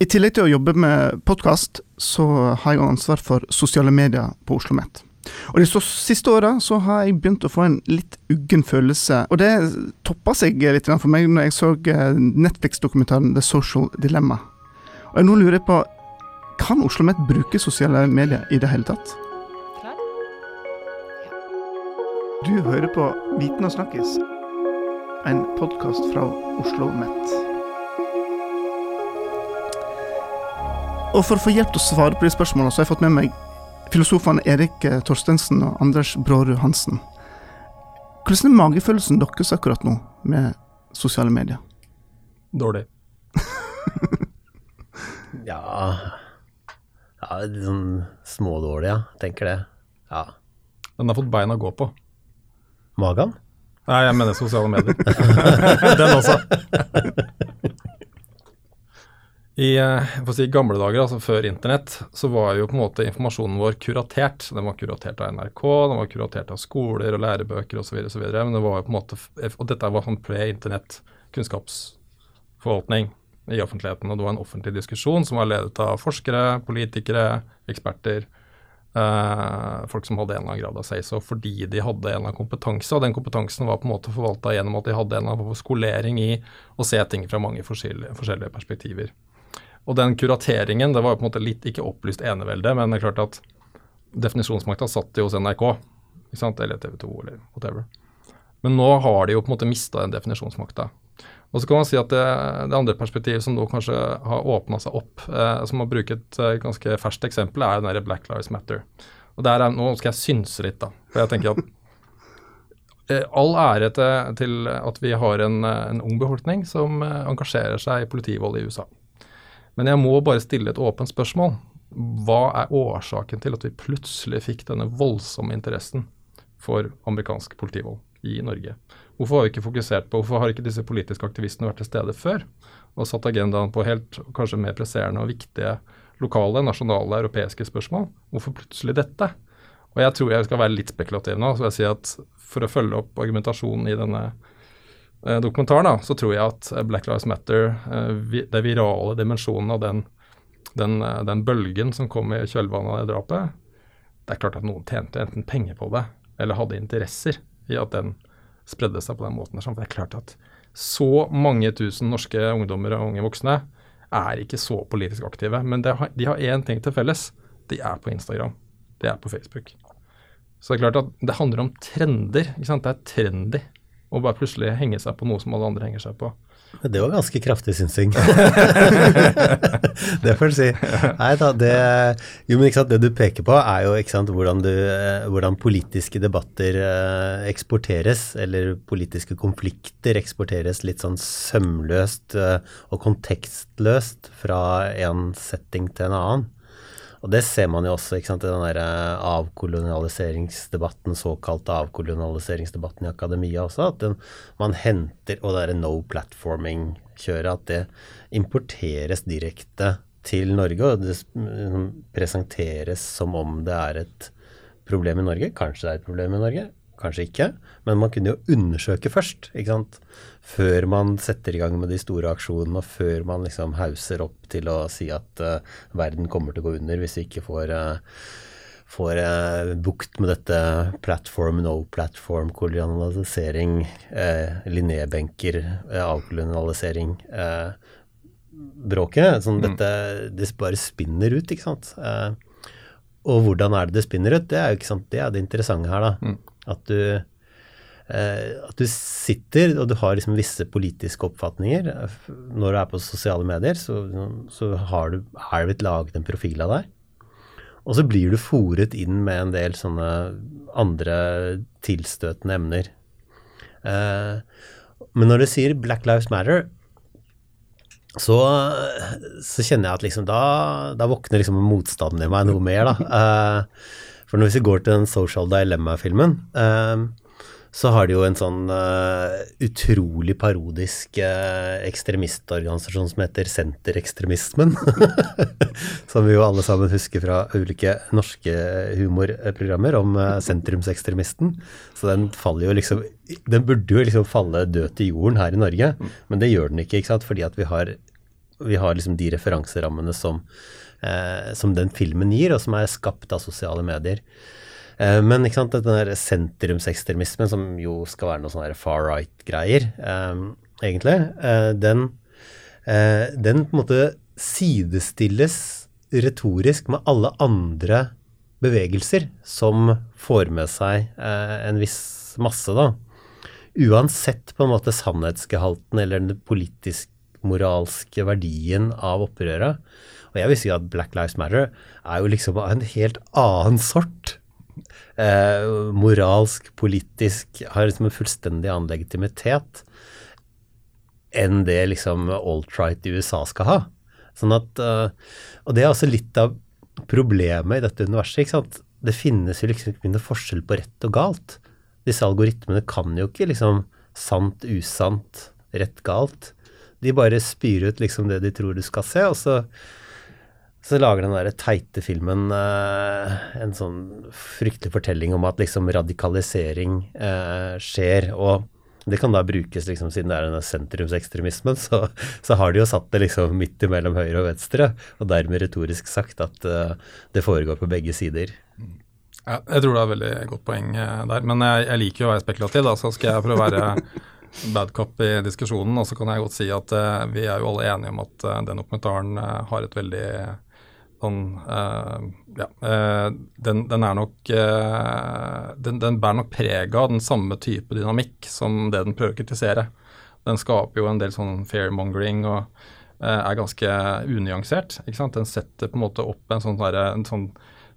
I tillegg til å jobbe med podkast, så har jeg ansvar for sosiale medier på Oslo OsloMet. Og De siste åra så har jeg begynt å få en litt uggen følelse. Og det toppa seg litt for meg når jeg så eh, Netflix-dokumentaren The Social Dilemma. Og jeg nå lurer jeg på Kan Oslo OsloMet bruke sosiale medier i det hele tatt? Klar? Ja. Du hører på Viten og snakkes, en podkast fra Oslo OsloMet. Og for å få hjelp til å svare på de spørsmålene, så har jeg fått med meg filosofene Erik eh, Torstensen og Anders Brårud Hansen. Hvordan er magefølelsen deres akkurat nå med sosiale medier? Dårlig. ja Ja, litt sånn smådårlig, ja. Tenker det. Ja. Den har fått bein å gå på. Magen? Nei, jeg mener sosiale medier. Den også. I eh, si, gamle dager, altså før internett, så var jo på en måte informasjonen vår kuratert. Den var kuratert av NRK, den var kuratert av skoler og lærebøker osv. Men det var jo på en måte, og dette var sånn pre-internett kunnskapsforvaltning i offentligheten. Og det var en offentlig diskusjon som var ledet av forskere, politikere, eksperter. Eh, folk som hadde en eller annen grad av seg så fordi de hadde en eller annen kompetanse. Og den kompetansen var på en måte forvalta gjennom at de hadde en eller annen skolering i å se ting fra mange forskjellige, forskjellige perspektiver. Og den kurateringen, det var jo på en måte litt ikke opplyst enevelde, men det er klart at definisjonsmakta satt jo hos NRK, ikke sant? eller TV 2 eller whatever. Men nå har de jo på en måte mista den definisjonsmakta. Og så kan man si at det, det andre perspektivet som nå kanskje har åpna seg opp, eh, som å bruke et eh, ganske ferskt eksempel, er den derre Black Lives Matter. Og der er, Nå skal jeg synse litt, da. For jeg tenker at eh, all ære til, til, at vi har en, en ung befolkning som eh, engasjerer seg i politivold i USA. Men jeg må bare stille et åpent spørsmål. Hva er årsaken til at vi plutselig fikk denne voldsomme interessen for amerikansk politivold i Norge? Hvorfor har vi ikke fokusert på, hvorfor har ikke disse politiske aktivistene vært til stede før og satt agendaen på helt kanskje mer presserende og viktige lokale, nasjonale, europeiske spørsmål? Hvorfor plutselig dette? Og jeg tror jeg skal være litt spekulativ nå. så jeg sier at For å følge opp argumentasjonen i denne dokumentaren, da, så tror jeg at eh, Black Lives Matter, eh, det virale dimensjonen av den, den, den, bølgen som kom i kjølvannet av det drapet Det er klart at noen tjente enten penger på det, eller hadde interesser i at den spredde seg på den måten. For det er klart at så mange tusen norske ungdommer og unge voksne er ikke så politisk aktive. Men de har én ting til felles. De er på Instagram. De er på Facebook. Så det er klart at det handler om trender. Det er trendy og bare plutselig henge seg på noe som alle andre henger seg på. Det var ganske kraftig synsing. det får du si. Nei da, det Jo, men sant, det du peker på, er jo sant, hvordan, du, hvordan politiske debatter eh, eksporteres, eller politiske konflikter eksporteres litt sånn sømløst eh, og kontekstløst fra en setting til en annen. Og det ser man jo også i den der eh, avkolonialiseringsdebatten, såkalte avkolonialiseringsdebatten i akademia også, at den, man henter Og det derre no platforming-kjøret, at det importeres direkte til Norge, og det liksom presenteres som om det er et problem i Norge. Kanskje det er et problem i Norge, kanskje ikke. Men man kunne jo undersøke først. ikke sant? Før man setter i gang med de store aksjonene, og før man liksom hauser opp til å si at uh, verden kommer til å gå under hvis vi ikke får, uh, får uh, bukt med dette platform, no platform, kolonialisering, uh, linnébenker, avkolonialisering. bråket. Sånn, mm. dette, det bare spinner ut, ikke sant. og hvordan er det det spinner ut? Det er jo ikke sant, det er det interessante her, da. Mm. At du at du sitter og du har liksom visse politiske oppfatninger. Når du er på sosiale medier, så, så har du, er blitt laget en profil av deg. Og så blir du fòret inn med en del sånne andre tilstøtende emner. Eh, men når du sier Black Lives Matter, så, så kjenner jeg at liksom da, da våkner liksom motstanden i meg noe mer, da. Eh, for hvis vi går til den Social Dilemma-filmen, så har de jo en sånn uh, utrolig parodisk uh, ekstremistorganisasjon som heter Senterekstremismen. som vi jo alle sammen husker fra ulike norske humorprogrammer om uh, sentrumsekstremisten. Så den faller jo liksom Den burde jo liksom falle død til jorden her i Norge, men det gjør den ikke, ikke sant? fordi at vi har vi har liksom de referanserammene som, som den filmen gir, og som er skapt av sosiale medier. Eh, men ikke sant, den der sentrumsekstremismen, som jo skal være noe sånn far right-greier, eh, egentlig, eh, den, den på en måte sidestilles retorisk med alle andre bevegelser som får med seg en viss masse, da. Uansett på en måte sannhetsgehalten eller den politisk-moralske verdien av opprøret. Og jeg vil si at Black Lives Matter er jo liksom av en helt annen sort eh, moralsk, politisk, har liksom en fullstendig annen legitimitet enn det liksom alt-right i USA skal ha. Sånn at, eh, og det er også litt av problemet i dette universet. ikke sant? Det finnes jo liksom ikke noe forskjell på rett og galt. Disse algoritmene kan jo ikke liksom sant, usant, rett, galt. De bare spyr ut liksom det de tror du skal se, og så så lager den der teite filmen eh, en sånn fryktelig fortelling om at liksom radikalisering eh, skjer. Og det kan da brukes liksom siden det er denne sentrumsekstremismen, så, så, har de jo satt det liksom midt imellom høyre og venstre, og dermed retorisk sagt at eh, det foregår på begge sider. Ja, jeg tror det er et veldig godt poeng eh, der, men jeg, jeg liker jo å være spekulativ, da, så skal jeg prøve å være bad cop i diskusjonen. Og så kan jeg godt si at uh, vi er jo alle enige om at uh, den dokumentaren uh, har et veldig sånn Ja. Uh, den, den, er nok uh, den, den, bærer nok preg av den samme type dynamikk som det den prøver å kritisere. Den skaper jo en del sånn fairmongering og er ganske unyansert. ikke sant? Den setter på en måte opp en sånn, en sånn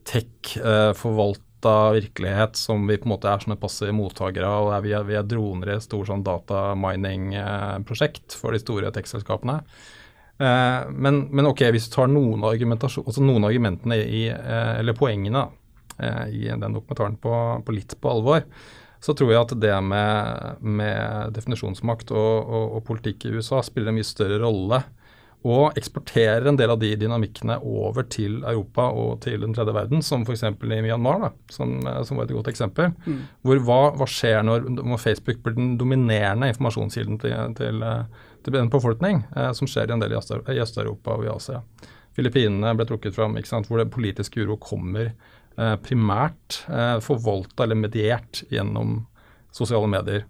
tech-forvalta virkelighet som vi på en måte er sånne passive mottakere av. Vi er, vi er droner i et stort sånn datamining-prosjekt for de store tech-selskapene. Eh, men, men, ok, hvis du tar noen, altså noen argumentene i, eh, eller poengene eh, i den dokumentaren på, på, litt på alvor, så tror jeg at det med, med definisjonsmakt og, og, og, politikk i USA spiller en mye større rolle. Og eksporterer en del av de dynamikkene over til Europa og til den tredje verden, som f.eks. i Myanmar, da, som, som, var et godt eksempel. Mm. Hvor hva, hva, skjer når, når Facebook blir den dominerende informasjonskilden til, til det blir en påfolkning eh, som skjer i en del i Øst-Europa og i Asia. Filippinene ble trukket fram, hvor det politiske uro kommer eh, primært eh, forvolta eller mediert gjennom sosiale medier.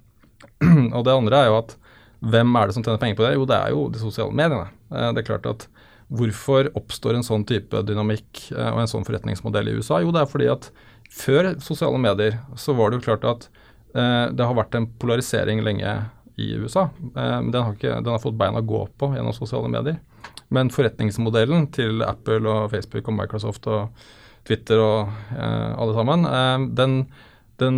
og det andre er jo at hvem er det som tjener penger på det? Jo, det er jo de sosiale mediene. Eh, det er klart at Hvorfor oppstår en sånn type dynamikk eh, og en sånn forretningsmodell i USA? Jo, det er fordi at før sosiale medier så var det jo klart at eh, det har vært en polarisering lenge i USA. Eh, den har, ikke, den har fått beina å gå på gjennom sosiale medier. Men forretningsmodellen til Apple og Facebook og Microsoft og Twitter og eh, alle sammen, eh, den, den,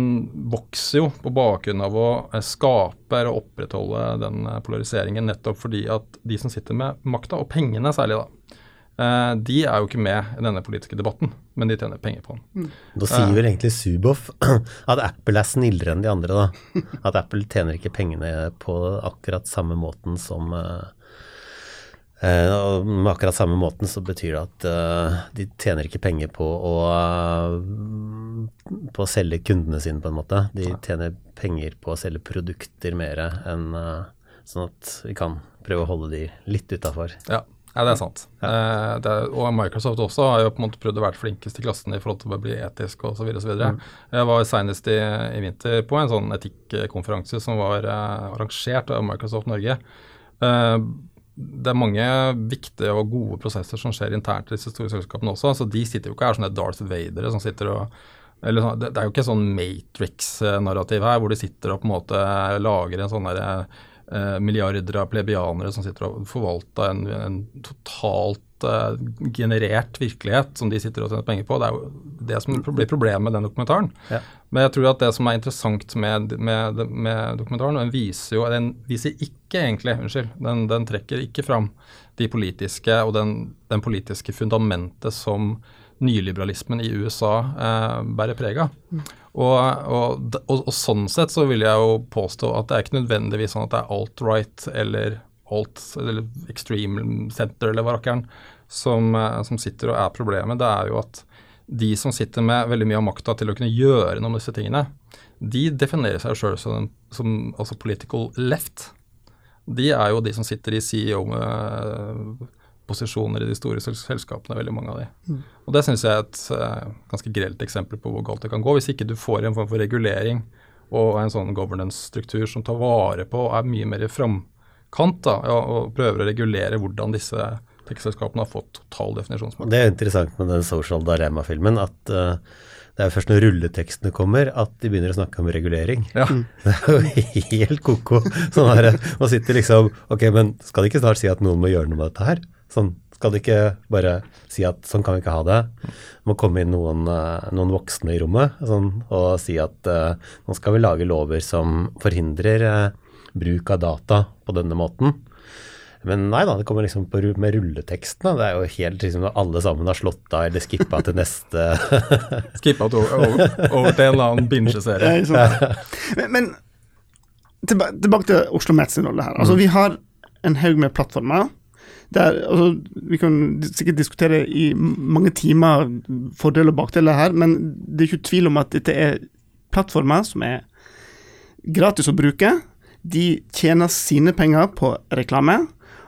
vokser jo på bakgrunn av å eh, skape og opprettholde den eh, polariseringen nettopp fordi at de som sitter med makta, og pengene særlig, da, de er jo ikke med i denne politiske debatten, men de tjener penger på den. Mm. Da sier vel egentlig Suboff at Apple er snillere enn de andre, da. At Apple tjener ikke pengene på akkurat samme måten som uh, med akkurat samme måten så betyr det at de tjener ikke penger på å, på å selge kundene sine, på en måte. De tjener penger på å selge produkter mer enn sånn at vi kan prøve å holde de litt utafor. Ja. Ja, det er sant. Ja. Eh, det er, og Microsoft også har jo på en måte prøvd å være flinkest i klassen i forhold til å bli etisk osv. Mm. Jeg var senest i, i, vinter på en sånn etikkonferanse som var eh, arrangert av Microsoft Norge. Eh, det er mange viktige og gode prosesser som skjer internt i disse store selskapene også. så De sitter jo ikke her sånne Darth Vadere som sitter og eller, sånn, det, det er jo ikke sånn Matrix-narrativ her, hvor de sitter og på en måte lager en sånn derre eh, milliarder av plebianere som sitter og forvalter en, en totalt eh, generert virkelighet som de sitter og tjener penger på. Det er jo det som blir problemet med den dokumentaren. Ja. Men jeg tror at det som er interessant med, med, med dokumentaren, den viser jo Den viser ikke egentlig, unnskyld, den, den trekker ikke fram de politiske og den, den politiske fundamentet som nyliberalismen i USA eh, bærer preg av. Mm. Og, og, og, og, sånn sett så vil jeg jo påstå at det er ikke nødvendigvis sånn at det er alt-right eller alt eller extreme center eller hva rakkeren som, eh, som, sitter og er problemet. Det er jo at de som sitter med veldig mye av makta til å kunne gjøre noe med disse tingene, de definerer seg sjøl som, som altså political left. De er jo de som sitter i CEO, posisjoner i de store selskapene, veldig mange av de. Mm. Og Det syns jeg er et uh, ganske grelt eksempel på hvor galt det kan gå. Hvis ikke du får en form for regulering og en sånn governance-struktur som tar vare på og er mye mer i framkant da, ja, og prøver å regulere hvordan disse tekstselskapene har fått total definisjonsmakt. Det er interessant med den Social Dilemma-filmen at uh, det er først når rulletekstene kommer at de begynner å snakke om regulering. Ja. Det er jo helt ko-ko. Sånn her, man sitter liksom Ok, men skal de ikke snart si at noen må gjøre noe med dette her? Sånn, skal de ikke bare si at sånn kan vi ikke ha det? Det må komme inn noen, eh, noen voksne i rommet sånn, og si at uh, nå skal vi lage lover som forhindrer uh, bruk av data på denne måten. Men nei da, det kommer liksom på, med rulletekstene. Det er jo helt liksom alle sammen har slått av eller skippa til neste Skippa over, over, til en eller annen binge-serie. men, men tilbake, tilbake til Oslo Mets rolle her. Altså, mm. Vi har en haug med plattformer. Der, altså, vi kan sikkert diskutere i mange timer fordeler og bakdeler her, men det er ikke tvil om at dette er plattformer som er gratis å bruke. De tjener sine penger på reklame.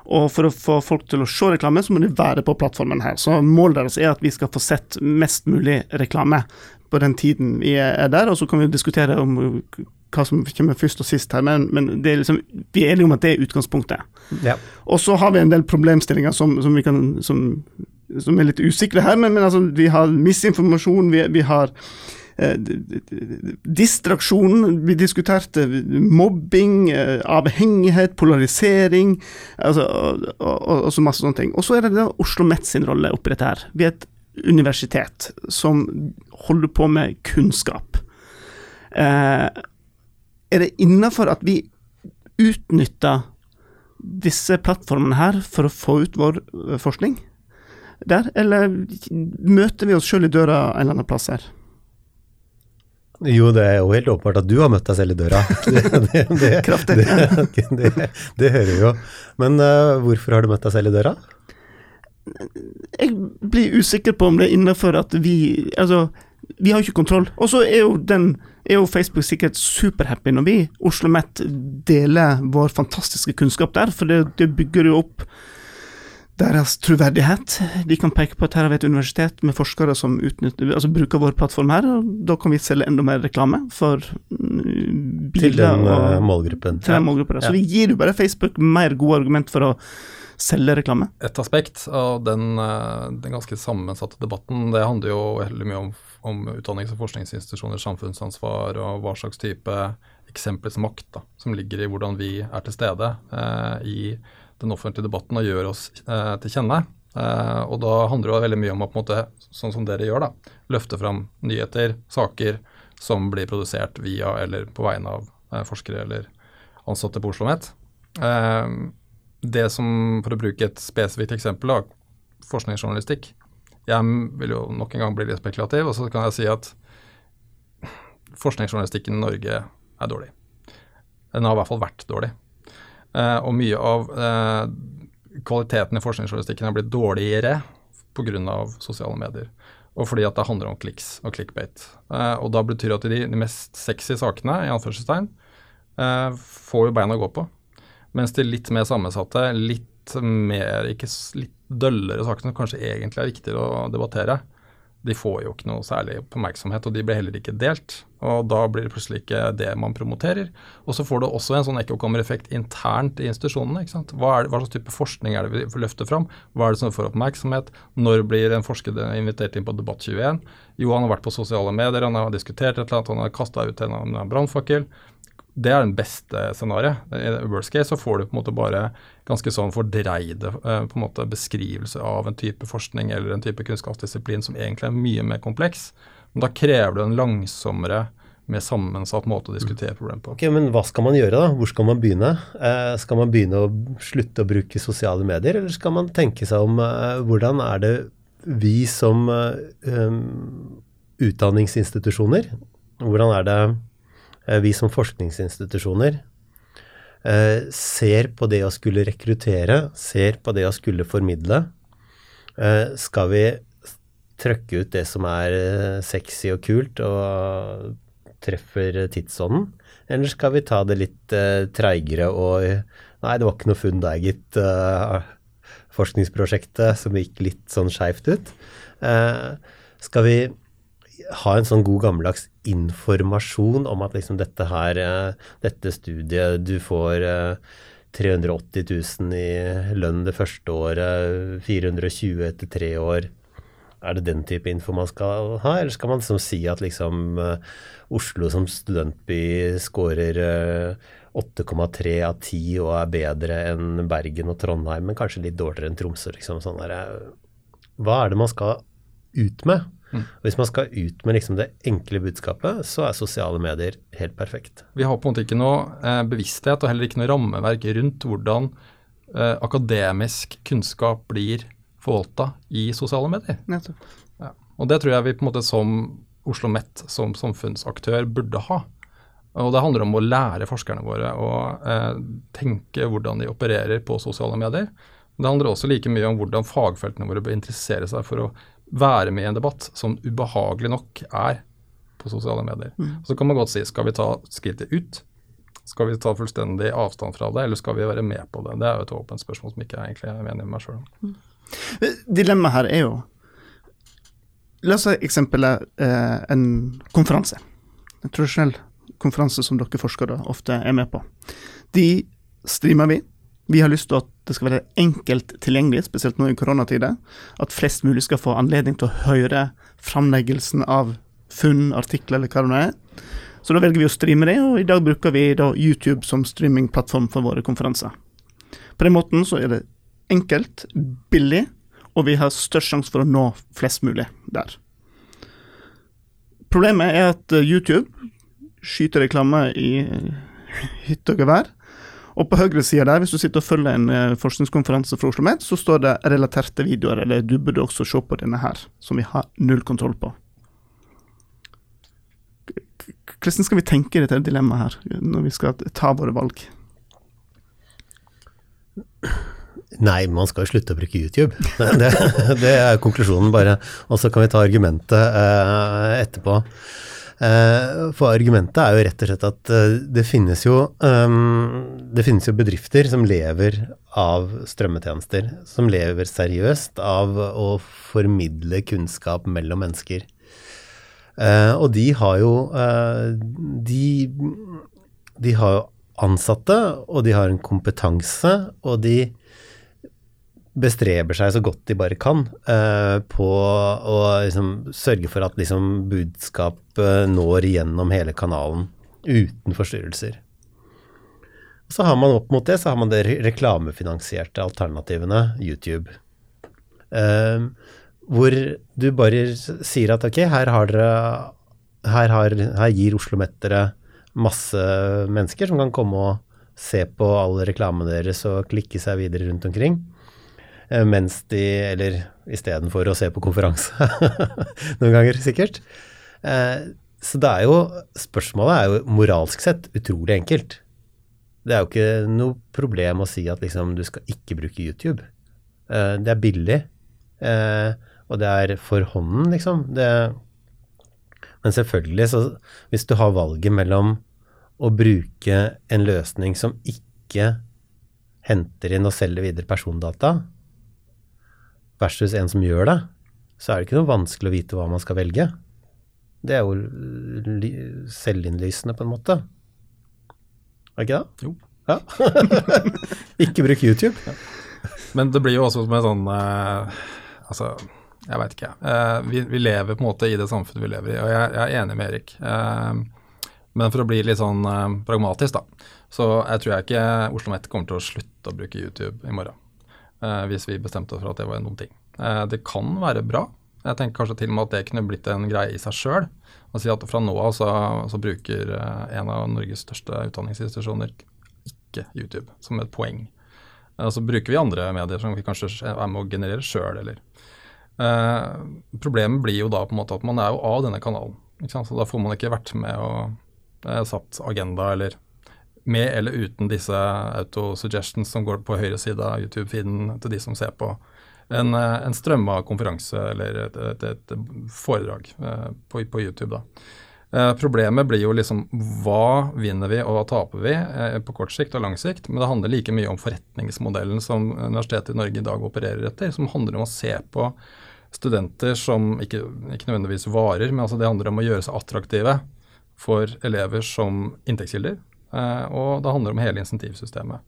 Og for å få folk til å se reklame, så må de være på plattformen her. Så målet deres er at vi skal få sett mest mulig reklame på den tiden vi er der. Og så kan vi diskutere om hva som kommer først og sist her, men, men er liksom, vi er enige om at det er utgangspunktet. Ja. Og så har vi en del problemstillinger som, som, kan, som, som er litt usikre her, men, men altså, vi har misinformasjon, vi, vi har Eh, distraksjon. Vi diskuterte mobbing, eh, avhengighet, polarisering, altså, og, og, og, så masse sånne ting. Og så er det da Oslo Met sin rolle oppi dette her. Vi er et universitet som holder på med kunnskap. Eh, er det innafor at vi utnytter disse plattformene her for å få ut vår eh, forskning der, eller møter vi oss sjøl i døra en eller annen plass her? Jo, det er jo helt åpenbart at du har møtt deg selv i døra. Det, det, det, Kraftig. Det, hører vi jo. Men uh, hvorfor har du møtt deg selv i døra? Jeg blir usikker på om det er innenfor at vi Altså, vi har jo ikke kontroll. Og så er jo den er jo Facebook sikkert superhappy når vi, Oslo Met, deler vår fantastiske kunnskap der, for det, det bygger jo opp deres troverdighet. De kan peke på at her har vi et universitet med forskere som utnytter, altså bruker vår plattform her, og da kan vi selge enda mer reklame for mm, biler. Til den og, eh, målgruppen. Til den målgruppen. Ja. Så vi gir jo bare Facebook mer gode argument for å selge reklame. Et aspekt av den, eh, den ganske sammensatte debatten, det handler jo veldig mye om, om utdannings- og forskningsinstitusjoners samfunnsansvar og hva slags type eksempelets makt da, som ligger i hvordan vi er til stede eh, i den offentlige debatten og gjør oss eh, til kjenne. Eh, og da handler det veldig mye om å på en måte, sånn som dere gjør, da, løfte fram nyheter, saker som blir produsert via eller på vegne av eh, forskere eller ansatte på Oslo OsloMet. Eh, det som, for å bruke et spesifikt eksempel, da, forskningsjournalistikk. Jeg vil jo nok en gang bli litt spekulativ, og så kan jeg si at forskningsjournalistikken i Norge er dårlig. Den har i hvert fall vært dårlig. Eh, og mye av eh, kvaliteten i forskningsjournalistikken har blitt dårligere pga. sosiale medier. Og fordi at det handler om kliks og clickbait. Eh, og da betyr det at de, de mest sexy sakene, i anførselstegn, får jo beina å gå på. Mens de litt mer sammensatte, litt mer, ikke litt døllere sakene, som kanskje egentlig er viktigere å debattere, de får jo ikke noe særlig oppmerksomhet, og de blir heller ikke delt. Og da blir det plutselig ikke det man promoterer. Og så får du også en sånn ekkokammereffekt internt i institusjonene. ikke sant? Hva, det, hva, slags type forskning er det vi løfter fram? Hva er det som får oppmerksomhet? Når blir en forsker invitert inn på Debatt21? Jo, han har vært på sosiale medier, han har diskutert et eller annet, han har kasta ut en brannfakkel det er den beste scenarioet. I worst case så får du på en måte bare ganske sånn fordreide eh, på en måte beskrivelser av en type forskning eller en type kunnskapsdisiplin som egentlig er mye mer kompleks. Men da krever du en langsommere, mer sammensatt måte å diskutere problemet på. Ok, Men hva skal man gjøre, da? Hvor skal man begynne? Eh, skal man begynne å slutte å bruke sosiale medier, eller skal man tenke seg om eh, hvordan er det vi som eh, utdanningsinstitusjoner, hvordan er det vi som forskningsinstitusjoner eh, ser på det å skulle rekruttere, ser på det å skulle formidle. Eh, skal vi trøkke ut det som er sexy og kult og treffer tidsånden? Eller skal vi ta det litt treigere og Nei, det var ikke noe funn der, gitt. forskningsprosjektet som gikk litt sånn skeivt ut. Eh, skal vi ha en sånn god gammeldags informasjon om at liksom dette her, eh, dette studiet Du får eh, 380 000 i lønn det første året, 420 etter tre år. Er det den type info man skal ha, eller skal man liksom si at liksom uh, Oslo som studentby scorer uh, 8,3 av 10 og er bedre enn Bergen og Trondheim, men kanskje litt dårligere enn Tromsø. Liksom, sånn hva er det man skal ut med? Mm. Hvis man skal ut med liksom det enkle budskapet, så er sosiale medier helt perfekt. Vi har på en måte ikke noe eh, bevissthet og heller ikke noe rammeverk rundt hvordan eh, akademisk kunnskap blir forvalta i sosiale medier. Ja. Og det tror jeg vi på en måte som Oslo OsloMet som samfunnsaktør burde ha. Og Det handler om å lære forskerne våre å eh, tenke hvordan de opererer på sosiale medier. Det handler også like mye om hvordan fagfeltene våre bør interessere seg for å være med i en debatt som ubehagelig nok er på sosiale medier. Mm. Så kan man godt si skal vi ta skrittet ut? Skal vi ta fullstendig avstand fra det, eller skal vi være med på det? Det er jo et åpent spørsmål som ikke jeg egentlig er enig med meg sjøl om. Mm. Dilemmaet her er jo La oss ta eksempelet eh, en konferanse. En tradisjonell konferanse som dere forskere ofte er med på. De streamer vi vi har lyst til at det skal være enkelt tilgjengelig, spesielt nå i koronatider. At flest mulig skal få anledning til å høre framleggelsen av funn, artikler eller hva det er. Så da velger vi å streame det, og i dag bruker vi da YouTube som streamingplattform for våre konferanser. På den måten så er det enkelt, billig, og vi har størst sjanse for å nå flest mulig der. Problemet er at YouTube skyter reklame i hytte og gevær. Og på høyre side der, hvis du sitter og følger en uh, forskningskonferanse fra Oslo OsloMet, så står det relaterte videoer, eller du burde også se på denne her, som vi har null kontroll på. Hvordan skal vi tenke dette dilemmaet her, når vi skal ta våre valg? Nei, man skal jo slutte å bruke YouTube. Det, det er konklusjonen, bare. Og så kan vi ta argumentet eh, etterpå. Eh, for argumentet er jo rett og slett at eh, det finnes jo, um, det finnes jo bedrifter som lever av strømmetjenester. Som lever seriøst av å formidle kunnskap mellom mennesker. Uh, og de har jo de, de har jo ansatte, og de har en kompetanse, og de bestreber seg så godt de bare kan uh, på å liksom, sørge for at liksom, budskap når gjennom hele kanalen uten forstyrrelser. Så har man opp mot det, så har man det reklamefinansierte alternativene, YouTube. Uh, hvor du bare sier at ok, her, har her, har, her gir Oslo Met masse mennesker som kan komme og se på all reklamen deres og klikke seg videre rundt omkring. Eh, mens de Eller istedenfor å se på konferanse. Noen ganger, sikkert. Eh, så det er jo Spørsmålet er jo moralsk sett utrolig enkelt. Det er jo ikke noe problem å si at liksom du skal ikke bruke YouTube. Eh, det er billig, og det er for hånden, liksom. Det, men selvfølgelig, så hvis du har valget mellom å bruke en løsning som ikke henter inn og selger videre persondata, versus en som gjør det, så er det ikke noe vanskelig å vite hva man skal velge. Det er jo selvinnlysende, på en måte. Er det ikke det? Jo. Ja. ikke bruk YouTube. Ja. Men det blir jo også som en sånn uh, Altså, jeg veit ikke. Uh, vi, vi, lever på en måte i det samfunnet vi lever i, og jeg, jeg er enig med Erik. Uh, men for å bli litt sånn pragmatisk, da, så jeg tror jeg ikke Oslo OsloMet kommer til å slutte å bruke YouTube i morgen. Eh, hvis vi bestemte oss for at det var en dum ting. Eh, det kan være bra. Jeg tenker kanskje til og med at det kunne blitt en greie i seg sjøl. Å si at fra nå av så, så, bruker eh, en av Norges største utdanningsinstitusjoner ikke YouTube som et poeng. Så bruker vi andre medier som vi kanskje er med å generere sjøl, eller. Problemet blir jo da på en måte at man er jo av denne kanalen. Så da får man ikke vært med og satt agenda eller med eller uten disse autosuggestions som går på høyre side av YouTube-feeden til de som ser på en, eh, en strømma konferanse eller et, et, et foredrag uh, på, på, YouTube. da. Eh, problemet blir jo liksom hva vinner vi og hva taper vi eh, på kort sikt og lang sikt. Men det handler like mye om forretningsmodellen som Universitetet i Norge i dag opererer etter. Som handler om å se på studenter som ikke, ikke nødvendigvis varer, men altså det handler om å gjøre seg attraktive for elever som inntektskilder. Eh, og det handler om hele insentivsystemet.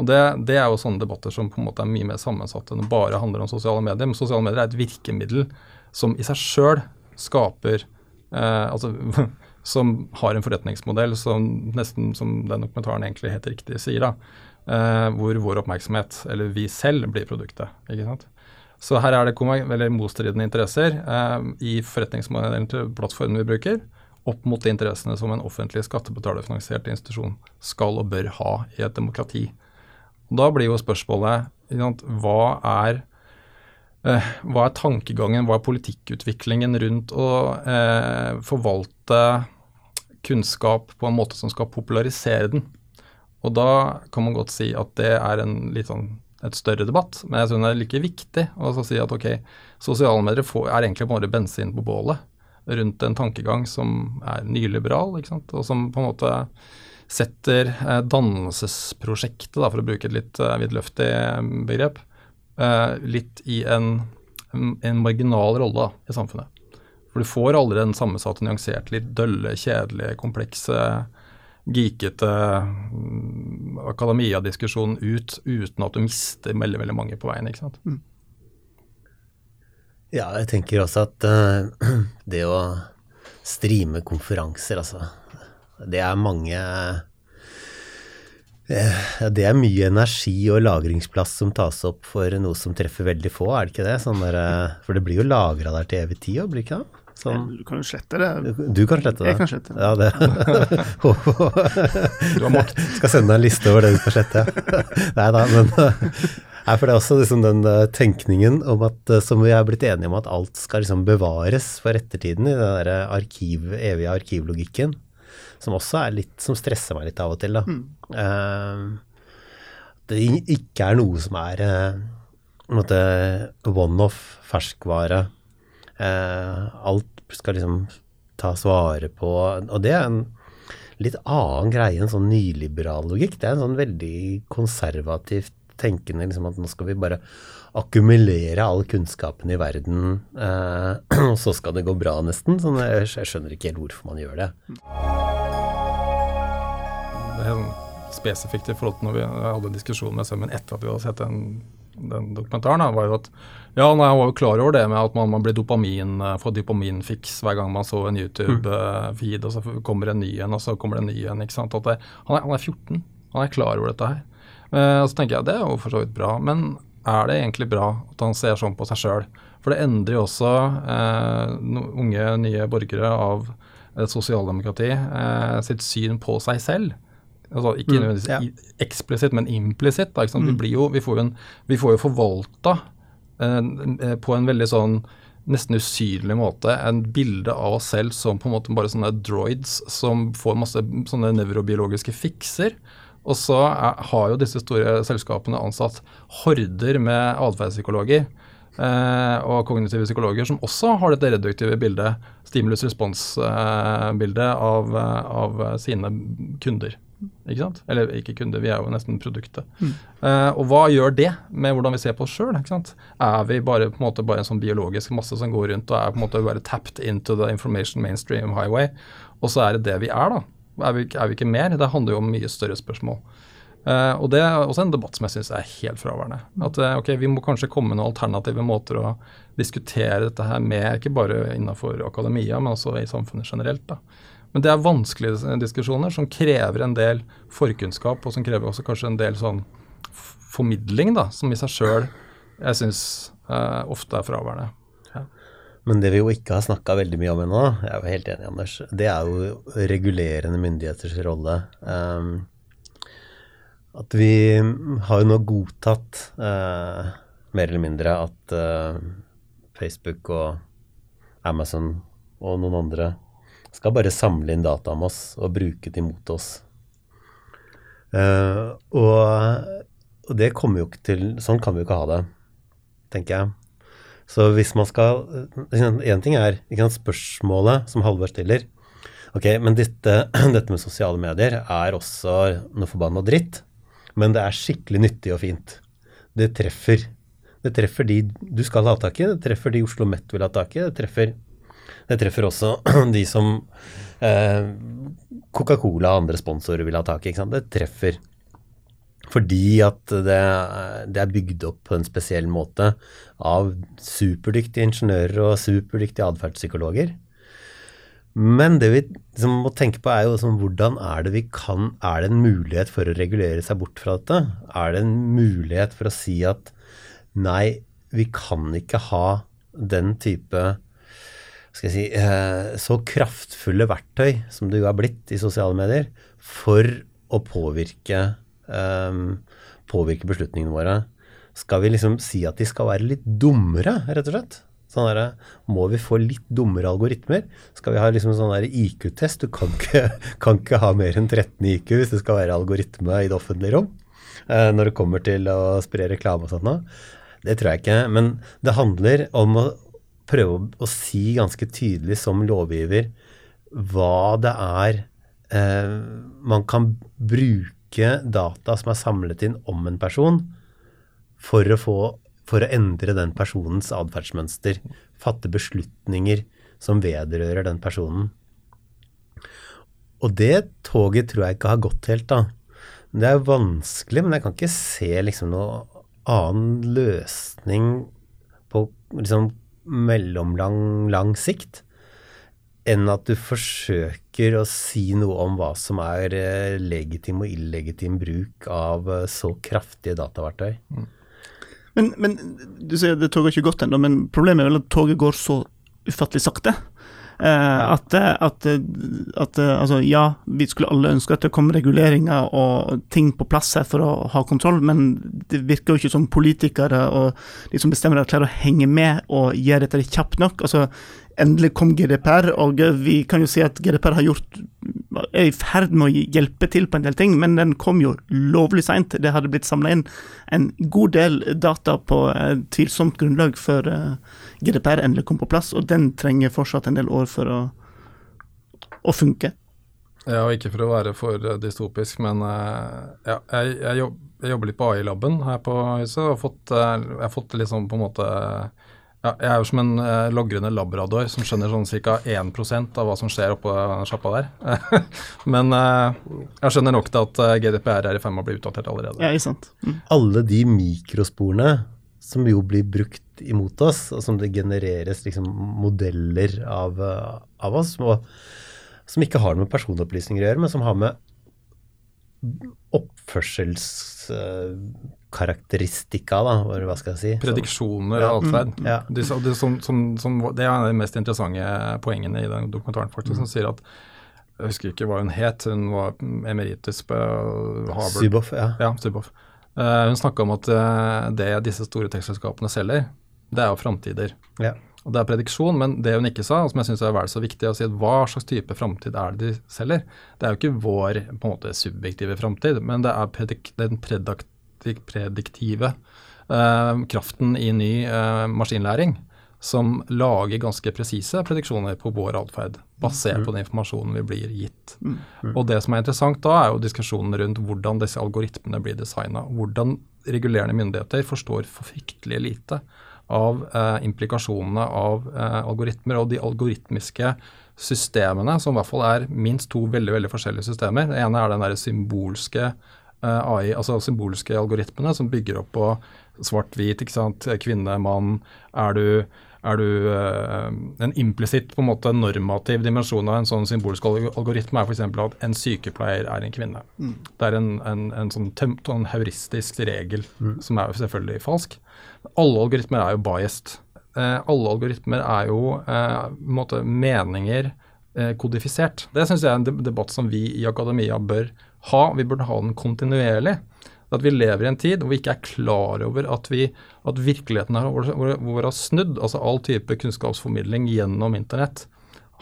Og det, det, er jo sånne debatter som på en måte er mye mer sammensatte enn bare handler om sosiale medier. Men sosiale medier er et virkemiddel som i seg sjøl skaper eh, altså, som har en forretningsmodell som nesten som den dokumentaren egentlig helt riktig sier, da, eh, hvor vår oppmerksomhet, eller vi selv, blir produktet. ikke sant? Så her er det veldig motstridende interesser eh, i forretningsmodellen til plattformen vi bruker, opp mot de interessene som en offentlig skattebetalerfinansiert institusjon skal og bør ha i et demokrati. Og da blir jo spørsmålet hva er Eh, hva er tankegangen, hva er politikkutviklingen rundt å eh, forvalte kunnskap på en måte som skal popularisere den? Og da kan man godt si at det er en litt sånn et større debatt, men jeg synes det er like viktig å si at ok, sosiale medier er egentlig bare bensin på bålet rundt en tankegang som er nyliberal, ikke sant? og som på en måte setter eh, dannelsesprosjektet, da, for å bruke et litt eh, vidløftig begrep, uh, litt i en, en marginal rolle i samfunnet. For du får aldri den sammensatte, nyanserte, litt dølle, kjedelige, komplekse, geekete um, akademia-diskusjonen ut uten at du mister veldig, veldig mange på veien. ikke sant? Mm. Ja, jeg tenker også at uh, det å streame konferanser, altså Det er mange uh, det er mye energi og lagringsplass som tas opp for noe som treffer veldig få, er det ikke det? Sånn der, uh, for det blir jo lagra der til evig tid, blir det ikke det? Sånn. Du kan jo slette det. Du kan slette det? Jeg kan slette det. Ja, det. du har makt. Skal sende deg en liste over det du skal slette. Nei da, men Nei, for det er også liksom den eh, tenkningen om at, som vi er blitt enige om, at alt skal liksom bevares for ettertiden i den der arkiv, evige arkivlogikken som også er litt, som stresser meg litt av og til. da. Mm. Uh, det ikke er noe som er uh, one-off, ferskvare. Alt skal liksom tas vare på. Og det er en litt annen greie enn sånn nyliberal logikk. Det er en sånn veldig konservativt tenkende liksom at nå skal vi bare akkumulere all kunnskapen i verden, eh, og så skal det gå bra, nesten. Sånn, jeg, jeg skjønner ikke helt hvorfor man gjør det. Det er spesifikt i forhold til når vi hadde en diskusjon med Sømmen etter at vi hadde sett den, den dokumentaren, da, var jo at ja, nei, han var jo klar over det med at man, man blir dopamin, eh, får dopaminfiks hver gang man så en YouTube-feed, mm. og så kommer en ny en, og så kommer det en ny en. ikke sant? Det, han, er, han, er, 14, han er klar over dette her. Uh, og så tenker jeg det er jo for så vidt bra, men er det egentlig bra at han ser sånn på seg sjøl? For det endrer jo også eh, unge, nye borgere av et sosialdemokrati eh, sitt syn på seg selv. Altså, ikke mm, ja. eksplisitt, men implisitt. Mm. Vi, vi, får jo, en, vi får jo forvalta eh, på en veldig sånn nesten usynlig måte en bilde av oss selv som på en måte bare sånne droids som får masse sånne nevrobiologiske fikser. Og så er, har jo disse store selskapene ansatt horder med atferdspsykologer eh, og kognitive psykologer som også har dette reduktive bildet, stimulus-respons-bildet, eh, av, av, sine kunder. Ikke sant? Eller ikke kunder, vi er jo nesten produktet. Mm. Eh, og hva gjør det med hvordan vi ser på oss sjøl? Er vi bare, på en måte, bare en sånn biologisk masse som går rundt og er på en måte bare tapped into the information mainstream highway, og så er det det vi er, da? Er vi, er vi ikke mer? Det handler jo om mye større spørsmål. Uh, og Det er også en debatt som jeg syns er helt fraværende. At uh, ok, Vi må kanskje komme med noen alternative måter å diskutere dette her med, ikke bare innenfor akademia, men også i samfunnet generelt. da. Men det er vanskelige diskusjoner som krever en del forkunnskap, og som krever også kanskje en del sånn formidling, da, som i seg sjøl jeg syns uh, ofte er fraværende. Men det vi jo ikke har snakka veldig mye om ennå, jeg er jo helt enig, Anders, det er jo regulerende myndigheters rolle. Um, at vi har jo nå godtatt, uh, mer eller mindre, at uh, Facebook og Amazon og noen andre skal bare samle inn data om oss og bruke det mot oss. Uh, og, og, det kommer jo ikke til Sånn kan vi jo ikke ha det, tenker jeg. Så hvis man skal Én ting er sant, spørsmålet som Halvard stiller. Ok, men dette, dette med sosiale medier er også noe forbanna dritt. Men det er skikkelig nyttig og fint. Det treffer. Det treffer de du skal ha tak i, det treffer de Oslo Met vil ha tak i. Det treffer, det treffer også de som eh, Coca-Cola og andre sponsorer vil ha tak i. Det treffer. Fordi at det, det, er bygd opp på en spesiell måte av superdyktige ingeniører og superdyktige atferdspsykologer. Men det vi liksom må tenke på, er jo sånn, hvordan er det vi kan Er det en mulighet for å regulere seg bort fra dette? Er det en mulighet for å si at nei, vi kan ikke ha den type skal jeg si, eh, så kraftfulle verktøy som det jo er blitt i sosiale medier, for å påvirke, um, påvirke beslutningene våre. Skal vi liksom si at de skal være litt dummere, rett og slett? Sånn der, må vi få litt dummere algoritmer? Skal vi ha liksom sånn IQ-test? Du kan ikke, kan ikke, ha mer enn 13 IQ hvis det skal være algoritme i det offentlige rom. Eh, når det kommer til å spre reklame og sånt noe. Det tror jeg ikke. Men det handler om å prøve å, å si ganske tydelig som lovgiver hva det er eh, man kan bruke data som er samlet inn om en person, for å få for å endre den personens atferdsmønster. Fatte beslutninger som vedrører den personen. Og det toget tror jeg ikke har gått helt, da. Det er vanskelig, men jeg kan ikke se liksom noen annen løsning på liksom mellomlang lang sikt enn at du forsøker å si noe om hva som er eh, legitim og illegitim bruk av eh, så kraftige dataverktøy. Mm. Men, men du sier det toget ikke gått ennå, men problemet er vel at toget går så ufattelig sakte. Eh, at, at, at, altså, ja, vi skulle alle ønske at det kom reguleringer og ting på plass her for å ha kontroll, men det virker jo ikke som politikere og de som bestemmer klarer å henge med og gjøre dette kjapt nok. Altså, endelig kom GDPR, og vi kan jo si at GDPR har gjort er i ferd med å hjelpe til på en del ting, men den kom jo lovlig seint. Det hadde blitt samla inn en god del data på et tvilsomt grunnlag før eh, GDPR endelig kom på plass, og den trenger fortsatt en del år for å, å funke. Ja, og ikke for å være for dystopisk, men eh, ja, jeg, jeg, jobber litt på AI-laben her på huset og fått, eh, jeg har fått litt sånn på en måte ja, jeg er jo som en uh, logrende labrador som skjønner sånn ca. 1% av hva som skjer oppå sjappa der. Men uh, jeg skjønner nok til at uh, GDPR er i ferd med å bli utdatert allerede. Ja, ikke sant. Mm. Alle de mikrosporene som jo blir brukt imot oss, og som det genereres liksom, modeller av, av oss, og, som ikke har noe med personopplysninger å gjøre, men som har med oppførsels karakteristika, da, hva skal jeg si. Prediksjoner og atferd. Mm, ja. det, det, som, som, som, det, er de mest interessante poengene i den dokumentaren, faktisk, mm. som sier at Jeg husker ikke hva hun het, hun var emeritus på Harvard. Syboff, ja. ja Syboff. Uh, hun snakka om at uh, det disse store tekstselskapene selger, det er jo framtider. Ja. Og Det er prediksjon, men det hun ikke sa, og som jeg syns er vel så viktig, å si at hva slags type framtid er det de selger? Det er jo ikke vår på en måte subjektive framtid, men det er predik den prediktive eh, kraften i ny eh, maskinlæring som lager ganske presise prediksjoner på vår atferd, basert mm. på den informasjonen vi blir gitt. Mm. Mm. Og Det som er interessant da, er jo diskusjonen rundt hvordan disse algoritmene blir designa. Hvordan regulerende myndigheter forstår for fryktelig lite av eh, implikasjonene av eh, algoritmer og de algoritmiske systemene, som i hvert fall er minst to veldig veldig forskjellige systemer. Det ene er den der symbolske Eh, AI, altså symbolske algoritmene som bygger opp på svart-hvit, ikke sant, kvinne, mann. Er du, er du uh, En implisitt på en måte normativ dimensjon av en sånn symbolsk algoritme er f.eks. at en sykepleier er en kvinne. Mm. Det er en, en, en sånn, sånn, heuristisk regel mm. som er jo selvfølgelig falsk. Alle algoritmer er jo biased. Uh, alle algoritmer er jo uh, måte, meninger kodifisert. Det syns jeg er en debatt som vi i akademia bør ha, vi burde ha den kontinuerlig. At vi lever i en tid hvor vi ikke er klar over at, vi, at virkeligheten vår har snudd. Altså all type kunnskapsformidling gjennom internett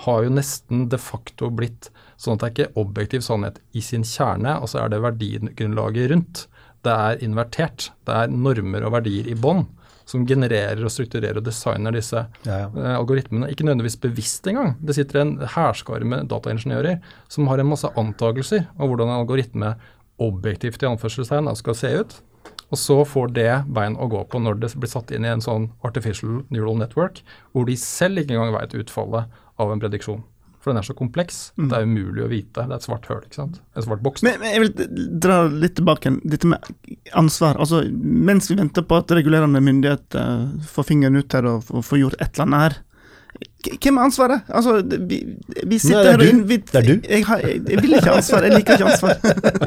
har jo nesten de facto blitt sånn at det er ikke objektiv sannhet i sin kjerne, altså er det verdigrunnlaget rundt. Det er invertert. Det er normer og verdier i bånn som genererer og strukturerer og designer disse Ja, ja. eh, algoritmene. Ikke nødvendigvis bevisst engang. Det sitter en hærskare med dataingeniører som har en masse antakelser om hvordan en algoritme objektivt i anførselstegn skal se ut. Og så får det bein å gå på når det blir satt inn i en sånn artificial neural network, hvor de selv ikke engang vet utfallet av en prediksjon. For den er så kompleks. Det er umulig å vite. Det er et svart høl, ikke sant. En svart boks. Men, men jeg vil dra litt tilbake. Dette med ansvar. Altså, mens vi venter på at regulerende myndighet uh, får fingeren ut her og, og får gjort et eller annet her. Hvem har ansvaret? Altså, vi, vi sitter Nei, det er her og vi, Det er du. Jeg, har, jeg, jeg vil ikke ha ansvar. Jeg liker ikke ansvar.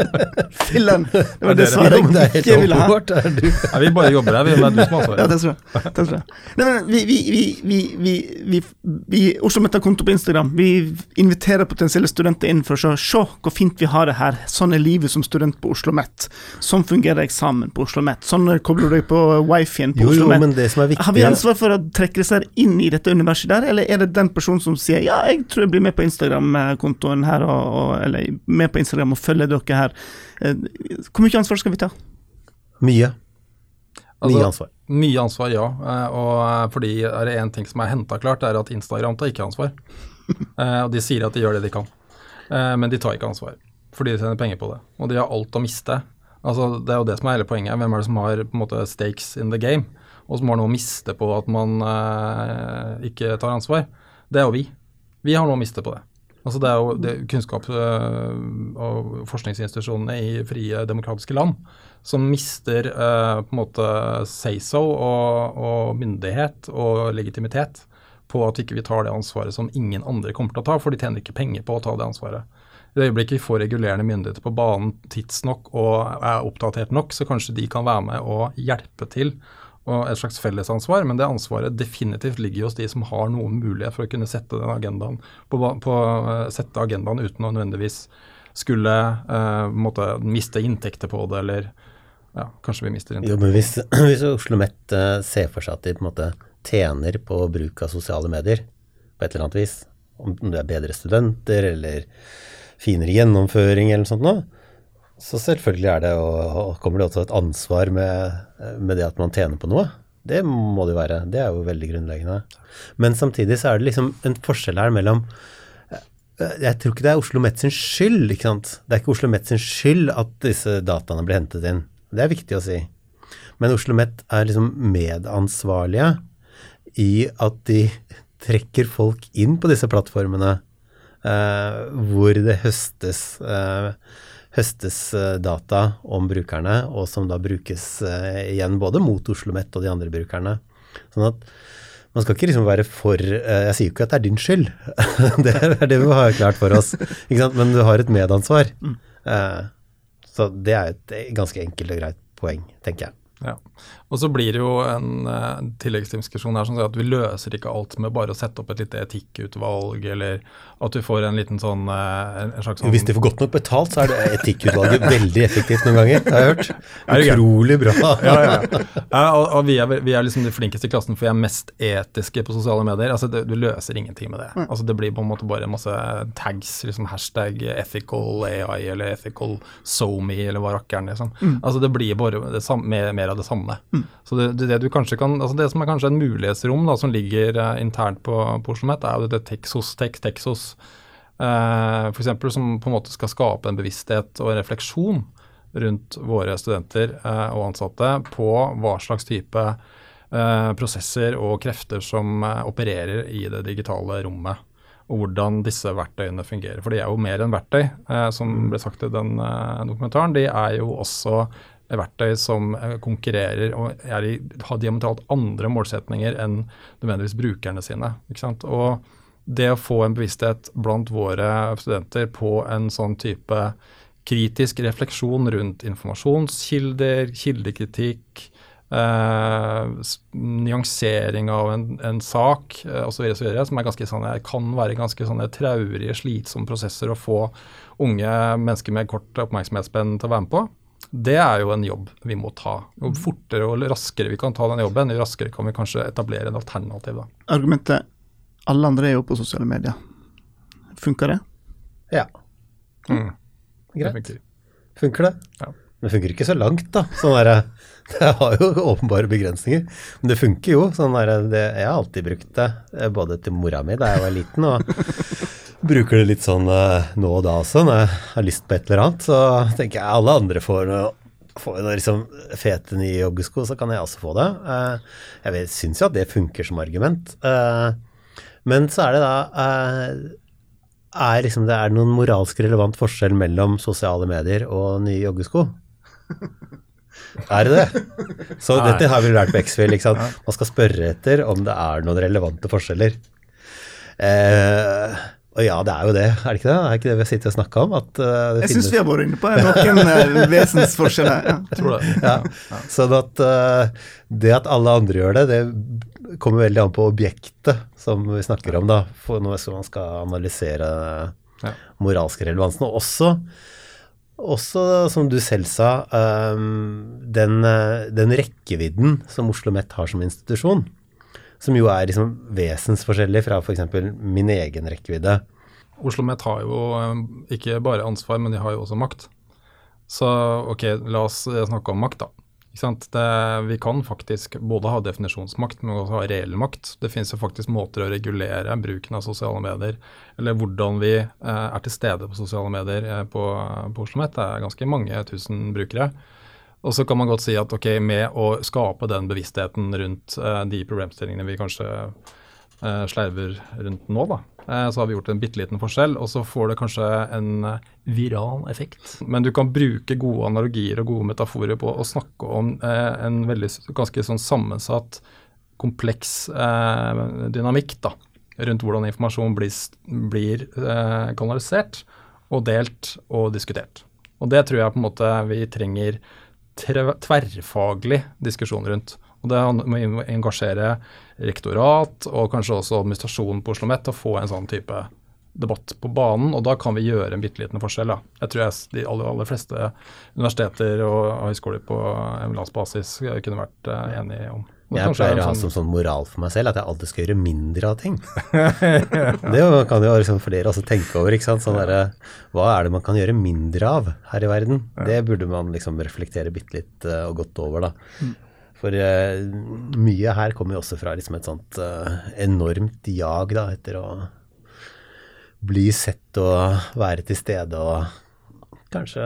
Filler'n. Det var det svaret jeg ikke ville ha. Ja, vi bare jobber her, vi. Det er du som har Ja, ansvaret. Ja. Det tror jeg. Nei, men vi, vi, vi, vi, vi, vi, vi Oslo Met har konto på Instagram. Vi inviterer potensielle studenter inn for å se, se hvor fint vi har det her. Sånn er livet som student på Oslo Met. Sånn fungerer eksamen på Oslo Met. Sånn kobler du deg på wifien på Jo, jo, Oslo Met. men det som er viktig Har vi ansvar for å trekke disse inn i dette universet der, eller er det den personen som sier ja, jeg tror jeg blir med på Instagram-kontoen her, og, og, eller med på Instagram og følger dere her. Eh, Hvor mye ansvar skal vi ta? Mye. Altså, Mye ansvar. Mye ansvar, ja. Eh, Og eh, fordi er det én ting som er henta klart, det er at Instagram tar ikke ansvar. Eh, Og de sier at de gjør det de kan, Eh, men de tar ikke ansvar. Fordi de tjener penger på det. Og de har alt å miste. Altså, Det er jo det som er hele poenget. Hvem er det som har på en måte stakes in the game, og som har noe å miste på at man eh, ikke tar ansvar? Det er jo vi. Vi har noe å miste på det. Altså Det er jo det kunnskaps- øh, og forskningsinstitusjonene i frie, demokratiske land som mister eh, på en måte say-so og, og myndighet og legitimitet på at ikke vi tar det ansvaret som ingen andre kommer til å ta, for de tjener ikke penger på å ta det ansvaret. I det øyeblikket vi får regulerende myndigheter på banen tidsnok og er oppdatert nok, så kanskje de kan være med og hjelpe til og et slags fellesansvar, men det ansvaret definitivt ligger hos de som har noen mulighet for å kunne sette den agendaen på, på, eh, sette agendaen uten å nødvendigvis skulle eh, måtte miste inntekter på det, eller ja, kanskje vi mister Jo, inntekter. men hvis, hvis Oslo Met eh, ser for seg at de på en måte tjener på bruk av sosiale medier på et eller annet vis, om det er bedre studenter eller finere gjennomføring eller noe sånt noe, så selvfølgelig er det, og, kommer det også et ansvar med, med det at man tjener på noe. Det må det jo være. Det er jo veldig grunnleggende. Men samtidig så er det liksom en forskjell her mellom eh, jeg tror ikke det er Oslo Met sin skyld. ikke sant? Det er ikke Oslo Met sin skyld at disse dataene blir hentet inn. Det er viktig å si. Men Oslo Met er liksom medansvarlige i at de trekker folk inn på disse plattformene eh, hvor det høstes, eh, høstes eh, data om brukerne, og som da brukes eh, igjen både mot Oslo Met og de andre brukerne. Sånn at man skal ikke liksom være for eh, Jeg sier jo ikke at det er din skyld, det er det vi har klart for oss. Men du har et medansvar. Eh, så det er et ganske enkelt og greit poeng, tenker jeg. Ja. Og så blir det jo en uh, tilleggsdiskusjon her som sier at vi løser ikke alt med bare å sette opp et lite etikkutvalg, eller at du får en liten sånn uh, en, slags sånn Hvis de får godt nok betalt, så er det etikkutvalget veldig effektivt noen ganger, har jeg hørt. Utrolig bra. ja, ja, ja. ja og, og vi, er, vi er liksom de flinkeste i klassen, for vi er mest etiske på sosiale medier. Altså, det, Du løser ingenting med det. Altså, Det blir på en måte bare masse tags, liksom hashtag ethical AI eller ethical SoMe eller hva rakkeren, liksom. Altså Det blir bare det samme, mer, mer av det samme. Så det, det, det kan, altså det som er kanskje en mulighetsrom da, som ligger uh, internt på, på er jo dette Texos, Tex, Texos uh, for eksempel, som på en måte skal skape en bevissthet og en refleksjon rundt våre studenter uh, og ansatte på hva slags type eh, prosesser og krefter som eh, opererer i det digitale rommet. Og hvordan disse verktøyene fungerer. For de er jo mer enn verktøy, eh, som ble sagt i den eh, dokumentaren. De er jo også verktøy som eh, konkurrerer og i, har diametralt andre målsetninger enn nødvendigvis brukerne sine. Og det å få en bevissthet blant våre studenter på en sånn type kritisk refleksjon rundt informasjonskilder, kildekritikk, eh, nyansering av en, en sak eh, osv., som er sånne, kan være ganske sånne traurige, slitsomme prosesser å få unge mennesker med kort oppmerksomhetsspenn til å være med på. Det er jo en jobb vi må ta. Jo fortere og raskere vi kan ta den jobben, jo raskere kan vi kanskje etablere en alternativ. da. Argumentet alle andre er jo på sosiale medier. Funker det? Ja, Mm. greit. Det funker. Funker det? Ja. det funker ikke så langt, da. Sånn der, det har jo åpenbare begrensninger. Men det funker jo. Sånn der, det, jeg har alltid brukt det, eh, både til mora mi da jeg var liten, og bruker det litt sånn uh, nå og da også, når jeg har lyst på et eller annet. Så tenker jeg alle andre får noe får noe liksom fete nye joggesko, så kan jeg også få det. Uh, jeg syns jo at det funker som argument. Uh, men så er det da er liksom, det er noen moralsk relevant forskjell mellom sosiale medier og nye joggesko. Er det det? Så Nei. dette har vi lært på X-Fill. Man skal spørre etter om det er noen relevante forskjeller. Eh, og ja, det er jo det, er det ikke det? Er det ikke det vi sitter og snakker om? At, uh, jeg syns vi har vært inne på noen uh, vesensforskjeller. Ja. Tror det. Ja. Sånn at uh, det at alle andre gjør det, det kommer veldig an på objektet som vi snakker om, da. For når man skal analysere ja. moralske relevansen. Og også, også, som du selv sa, um, den, den rekkevidden som Oslo OsloMet har som institusjon som jo er liksom vesensforskjellig fra f.eks. min egen rekkevidde. Oslo OsloMet har jo eh, ikke bare ansvar, men de har jo også makt. Så ok, la oss snakke om makt, da. Det, vi kan faktisk både ha definisjonsmakt, men også ha reell makt. Det finnes jo faktisk måter å regulere bruken av sosiale medier, eller hvordan vi eh, er til stede på sosiale medier eh, på, på OsloMet. Det er ganske mange tusen brukere. Og så kan man godt si at ok, med å skape den bevisstheten rundt uh, de problemstillingene vi kanskje uh, slerver rundt nå, da, uh, så har vi gjort en bitte liten forskjell. Og så får det kanskje en viral effekt. Men du kan bruke gode analogier og gode metaforer på å snakke om en veldig ganske sånn sammensatt, kompleks dynamikk da, rundt hvordan informasjon blir, blir kanalisert og delt og diskutert. Og det tror jeg på en måte vi trenger tverrfaglig diskusjon rundt. Og Det må engasjere rektorat og kanskje også administrasjonen på Oslo OsloMet til å få en sånn type debatt på banen, og da kan vi gjøre en bitte liten forskjell. Da. Jeg tror jeg, de aller, aller, fleste universiteter og høyskoler på landsbasis kunne vært uh, enige om. Jeg pleier å ha sånn som sånn moral for meg selv at jeg alltid skal gjøre mindre av ting. det kan jo liksom flere også tenke over. ikke sant? Sånn der, hva er det man kan gjøre mindre av her i verden? Det burde man liksom reflektere bitte litt uh, og godt over, da. Mm. For uh, mye her kommer jo også fra liksom et sånt uh, enormt jag da, etter å bli sett og være til stede og kanskje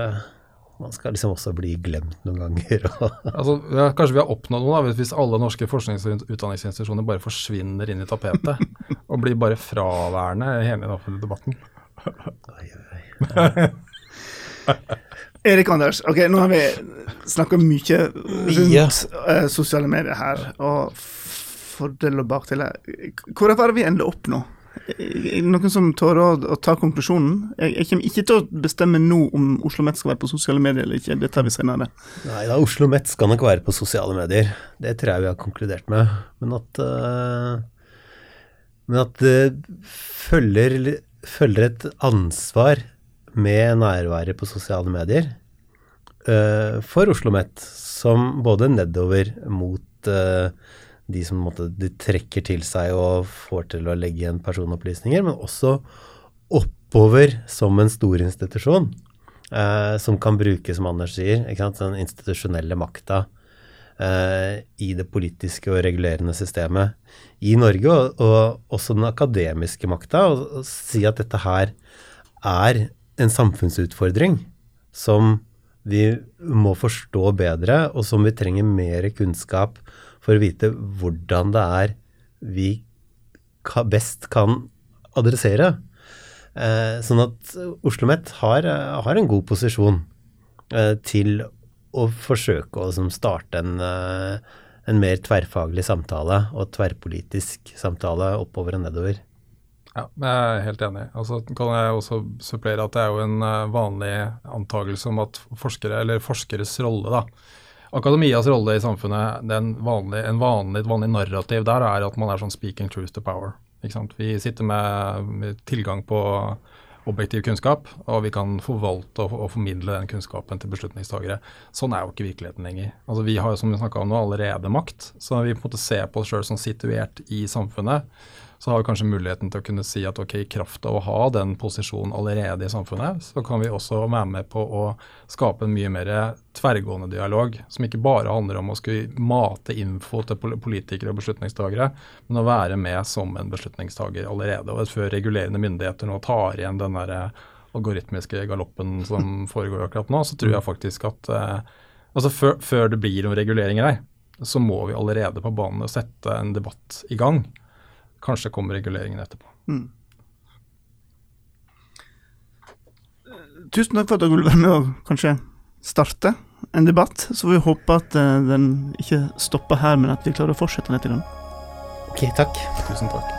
man skal liksom også bli glemt noen ganger. altså, ja, kanskje vi har oppnådd noe da, hvis alle norske forsknings- og utdanningsinstitusjoner bare forsvinner inn i tapetet og blir bare fraværende i hele den offentlige debatten. Erik Anders, ok, nå har vi snakka mye rundt uh, sosiale medier her, og fordel og bakdeler. Hvor er det vi ender opp nå? Noen som tør å, å, ta konklusjonen? Jeg, jeg, kommer ikke til å bestemme nå om Oslo Met skal være på sosiale medier eller ikke. Det tar vi senere. Nei da, Oslo Met skal nok være på sosiale medier. Det tror jeg vi har konkludert med. Men at, uh, men at det følger, følger, et ansvar med nærværet på sosiale medier uh, for Oslo Met, som både nedover mot uh, de som måtte, de trekker til seg og får til å legge igjen personopplysninger, men også oppover som en stor institusjon, eh, som kan bruke, som Anders sier, den institusjonelle makta eh, i det politiske og regulerende systemet i Norge, og, og også den akademiske makta, og, og si at dette her er en samfunnsutfordring som vi må forstå bedre, og som vi trenger mer kunnskap for å vite hvordan det er vi best kan adressere. Eh, sånn at Oslo OsloMet har, har, en god posisjon eh, til å forsøke å starte en, eh, en, mer tverrfaglig samtale og tverrpolitisk samtale oppover og nedover. Ja, jeg er helt enig. Altså, kan jeg også supplere at det er jo en vanlig antakelse om at forskere, eller forskeres rolle, da, Akademias rolle i samfunnet, vanlige, en vanlig, et vanlig narrativ der er at man er sånn speaking truth to power. Vi sitter med, med, tilgang på objektiv kunnskap, og vi kan forvalte og, og, formidle den kunnskapen til beslutningstagere. Sånn er jo ikke virkeligheten lenger. Altså, vi har jo som vi om nå allerede makt, så vi på en måte ser på oss sjøl som situert i samfunnet så har vi kanskje muligheten til å kunne si at ok, i kraft av å ha den posisjonen allerede i samfunnet, så kan vi også være med på å skape en mye mer tverrgående dialog, som ikke bare handler om å skulle mate info til politikere og beslutningstagere, men å være med som en beslutningstager allerede. Og før regulerende myndigheter nå tar igjen den der algoritmiske galoppen som foregår akkurat nå, så tror jeg faktisk at eh, altså før, før det blir noen reguleringer her, så må vi allerede på banen og sette en debatt i gang. Kanskje kommer reguleringen etterpå. Mm. Tusen takk for at dere ville være med og kanskje starte en debatt. Så vi håper at uh, den ikke stopper her, men at vi klarer å fortsette den etter den. Ok, takk. Tusen takk.